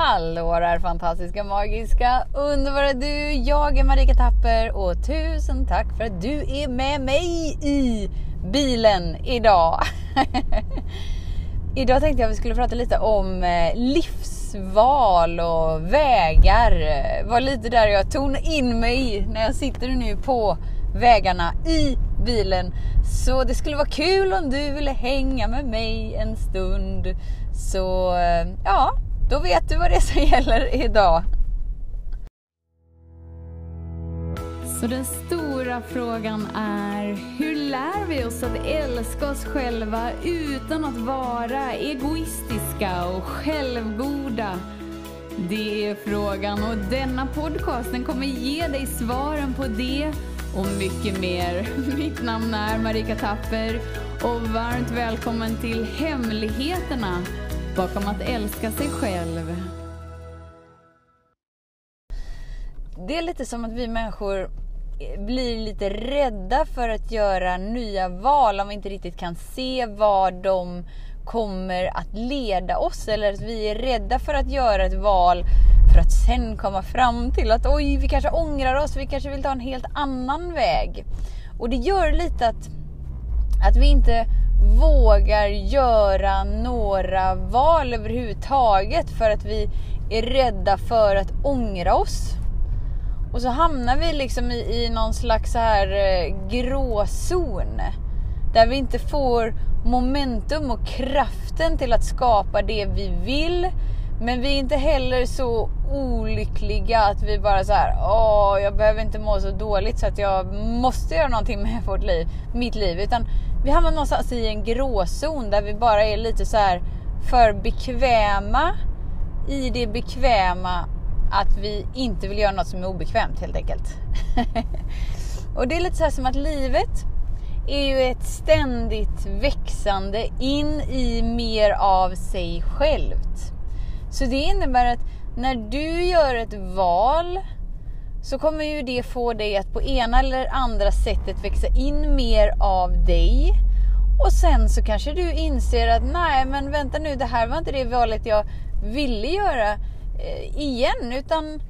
Hallå där fantastiska, magiska, underbara du! Jag är Marika Tapper och tusen tack för att du är med mig i bilen idag. idag tänkte jag att vi skulle prata lite om eh, livsval och vägar. Det var lite där jag tonade in mig när jag sitter nu på vägarna i bilen. Så det skulle vara kul om du ville hänga med mig en stund. Så eh, ja, då vet du vad det är som gäller idag. Så den stora frågan är, hur lär vi oss att älska oss själva utan att vara egoistiska och självgoda? Det är frågan och denna podcast den kommer ge dig svaren på det och mycket mer. Mitt namn är Marika Tapper och varmt välkommen till Hemligheterna bakom att älska sig själv. Det är lite som att vi människor eh, blir lite rädda för att göra nya val om vi inte riktigt kan se vad de kommer att leda oss eller att vi är rädda för att göra ett val för att sen komma fram till att oj, vi kanske ångrar oss, vi kanske vill ta en helt annan väg. Och det gör lite att, att vi inte vågar göra några val överhuvudtaget för att vi är rädda för att ångra oss. Och så hamnar vi liksom i, i någon slags så här eh, gråzon. Där vi inte får momentum och kraften till att skapa det vi vill. Men vi är inte heller så olyckliga att vi bara så här, åh, jag behöver inte må så dåligt så att jag måste göra någonting med vårt liv, mitt liv. Utan vi hamnar någonstans i en gråzon där vi bara är lite så här för bekväma i det bekväma att vi inte vill göra något som är obekvämt helt enkelt. och det är lite så här som att livet är ju ett ständigt växande in i mer av sig självt. Så det innebär att när du gör ett val så kommer ju det få dig att på ena eller andra sättet växa in mer av dig. Och sen så kanske du inser att nej men vänta nu det här var inte det valet jag ville göra eh, igen utan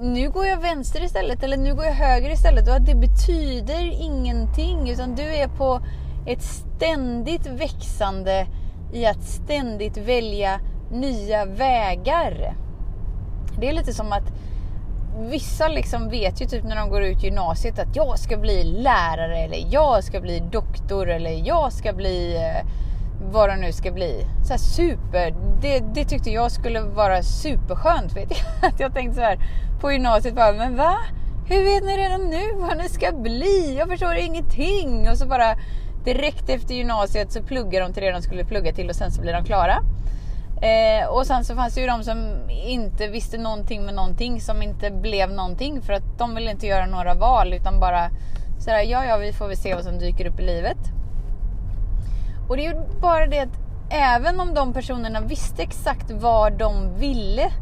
nu går jag vänster istället eller nu går jag höger istället och att det betyder ingenting utan du är på ett ständigt växande i att ständigt välja nya vägar. Det är lite som att vissa liksom vet ju typ när de går ut gymnasiet att jag ska bli lärare eller jag ska bli doktor eller jag ska bli eh, vad det nu ska bli. Så här super, det, det tyckte jag skulle vara superskönt. Vet jag. Att jag tänkte så här på gymnasiet bara, men va? Hur vet ni redan nu vad ni ska bli? Jag förstår ingenting. Och så bara direkt efter gymnasiet så pluggar de till det de skulle plugga till och sen så blir de klara. Eh, och sen så fanns det ju de som inte visste någonting med någonting som inte blev någonting för att de ville inte göra några val utan bara sådär ja ja vi får väl se vad som dyker upp i livet. Och det är ju bara det att även om de personerna visste exakt vad de ville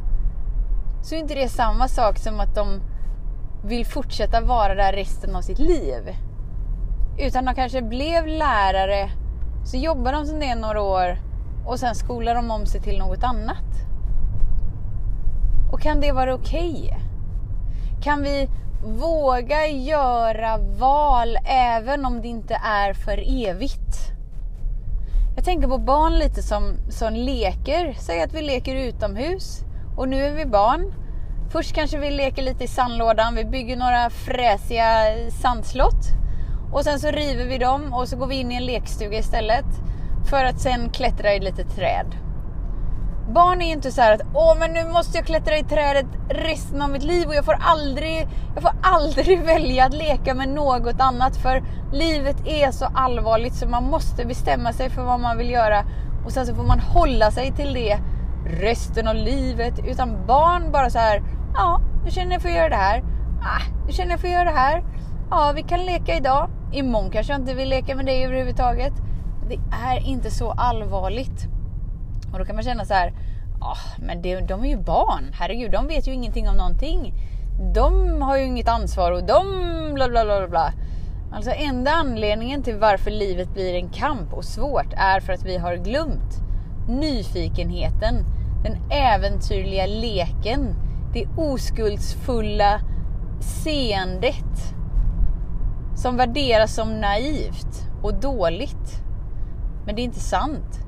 så är inte det samma sak som att de vill fortsätta vara där resten av sitt liv. Utan de kanske blev lärare, så jobbar de som det några år och sen skolar de om sig till något annat. Och kan det vara okej? Okay? Kan vi våga göra val även om det inte är för evigt? Jag tänker på barn lite som, som leker. Säg att vi leker utomhus och nu är vi barn. Först kanske vi leker lite i sandlådan. Vi bygger några fräsiga sandslott och sen så river vi dem och så går vi in i en lekstuga istället. För att sen klättra i lite träd. Barn är inte så att åh men nu måste jag klättra i trädet resten av mitt liv och jag får aldrig, jag får aldrig välja att leka med något annat för livet är så allvarligt så man måste bestämma sig för vad man vill göra och sen så får man hålla sig till det resten av livet. Utan barn bara så här, ja nu känner jag för att göra det här. Ah, nu känner jag för att göra det här. Ja, vi kan leka idag. Imorgon kanske jag inte vill leka med dig överhuvudtaget det är inte så allvarligt. Och då kan man känna så här, oh, men det, de är ju barn, herregud, de vet ju ingenting om någonting. De har ju inget ansvar och de bla bla bla bla. Alltså enda anledningen till varför livet blir en kamp och svårt är för att vi har glömt nyfikenheten den äventyrliga leken, det oskuldsfulla seendet som värderas som naivt och dåligt. Men det är inte sant.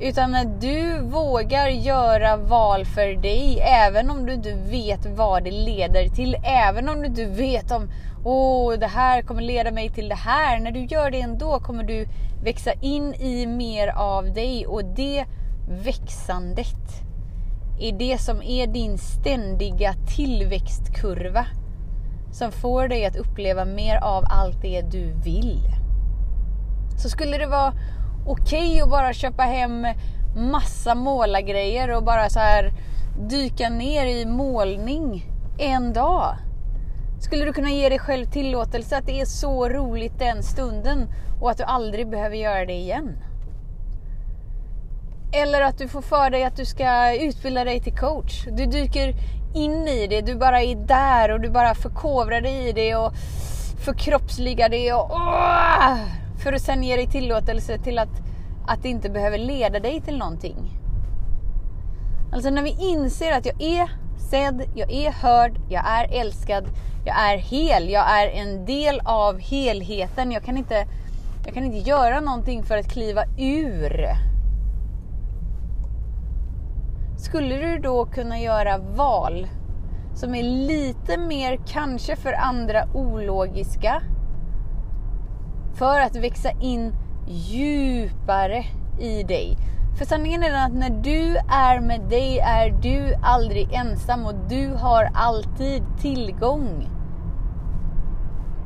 Utan när du vågar göra val för dig, även om du inte vet vad det leder till, även om du inte vet om åh, det här kommer leda mig till det här. När du gör det ändå kommer du växa in i mer av dig och det växandet är det som är din ständiga tillväxtkurva som får dig att uppleva mer av allt det du vill. Så skulle det vara okej okay att bara köpa hem massa målargrejer och bara så här dyka ner i målning en dag. Skulle du kunna ge dig själv tillåtelse att det är så roligt den stunden och att du aldrig behöver göra det igen? Eller att du får för dig att du ska utbilda dig till coach. Du dyker in i det, du bara är där och du bara förkovrar dig i det och förkroppsligar det och åh! För att sen ge dig tillåtelse till att, att det inte behöver leda dig till någonting. Alltså när vi inser att jag är sedd, jag är hörd, jag är älskad, jag är hel, jag är en del av helheten. Jag kan inte, jag kan inte göra någonting för att kliva ur. Skulle du då kunna göra val som är lite mer kanske för andra ologiska för att växa in djupare i dig. För sanningen är den att när du är med dig är du aldrig ensam och du har alltid tillgång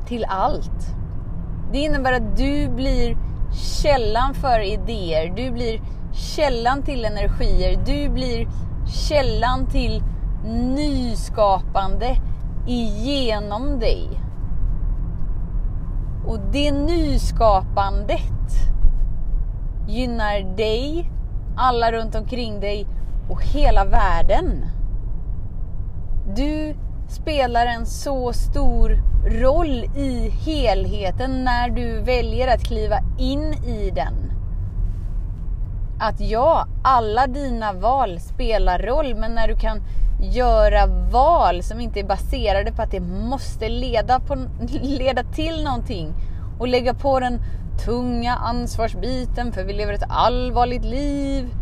till allt. Det innebär att du blir källan för idéer, du blir källan till energier, du blir källan till nyskapande igenom dig. Och det nyskapandet gynnar dig, alla runt omkring dig och hela världen. Du spelar en så stor roll i helheten när du väljer att kliva in i den. Att ja, alla dina val spelar roll, men när du kan göra val som inte är baserade på att det måste leda, på, leda till någonting och lägga på den tunga ansvarsbiten för vi lever ett allvarligt liv.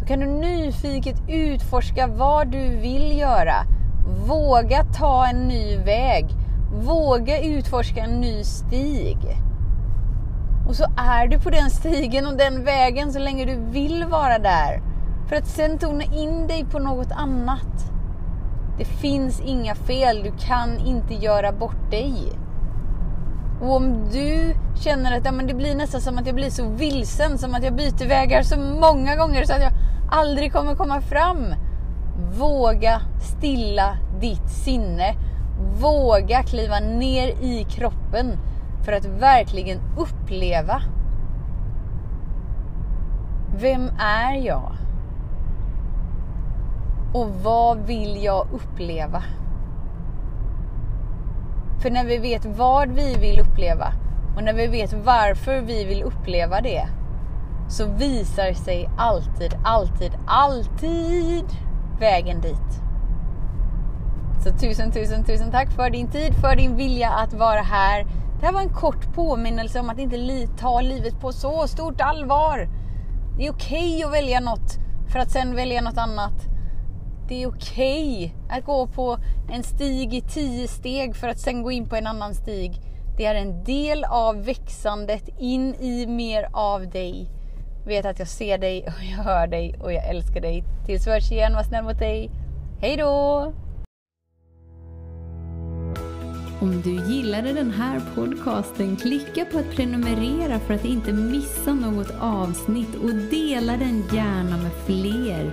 Då kan du nyfiket utforska vad du vill göra. Våga ta en ny väg. Våga utforska en ny stig. Och så är du på den stigen och den vägen så länge du vill vara där. För att sen tona in dig på något annat. Det finns inga fel, du kan inte göra bort dig. Och om du känner att ja, men det blir nästan som att jag blir så vilsen, som att jag byter vägar så många gånger så att jag aldrig kommer komma fram. Våga stilla ditt sinne. Våga kliva ner i kroppen för att verkligen uppleva. Vem är jag? Och vad vill jag uppleva? För när vi vet vad vi vill uppleva och när vi vet varför vi vill uppleva det så visar sig alltid, alltid, alltid vägen dit. Så tusen, tusen, tusen tack för din tid, för din vilja att vara här. Det här var en kort påminnelse om att inte ta livet på så stort allvar. Det är okej okay att välja något för att sen välja något annat. Det är okej okay att gå på en stig i tio steg för att sen gå in på en annan stig. Det är en del av växandet in i mer av dig. Vet att jag ser dig och jag hör dig och jag älskar dig. Tills vi hörs igen, var snäll mot dig. Hej då! Om du gillade den här podcasten, klicka på att prenumerera för att inte missa något avsnitt och dela den gärna med fler.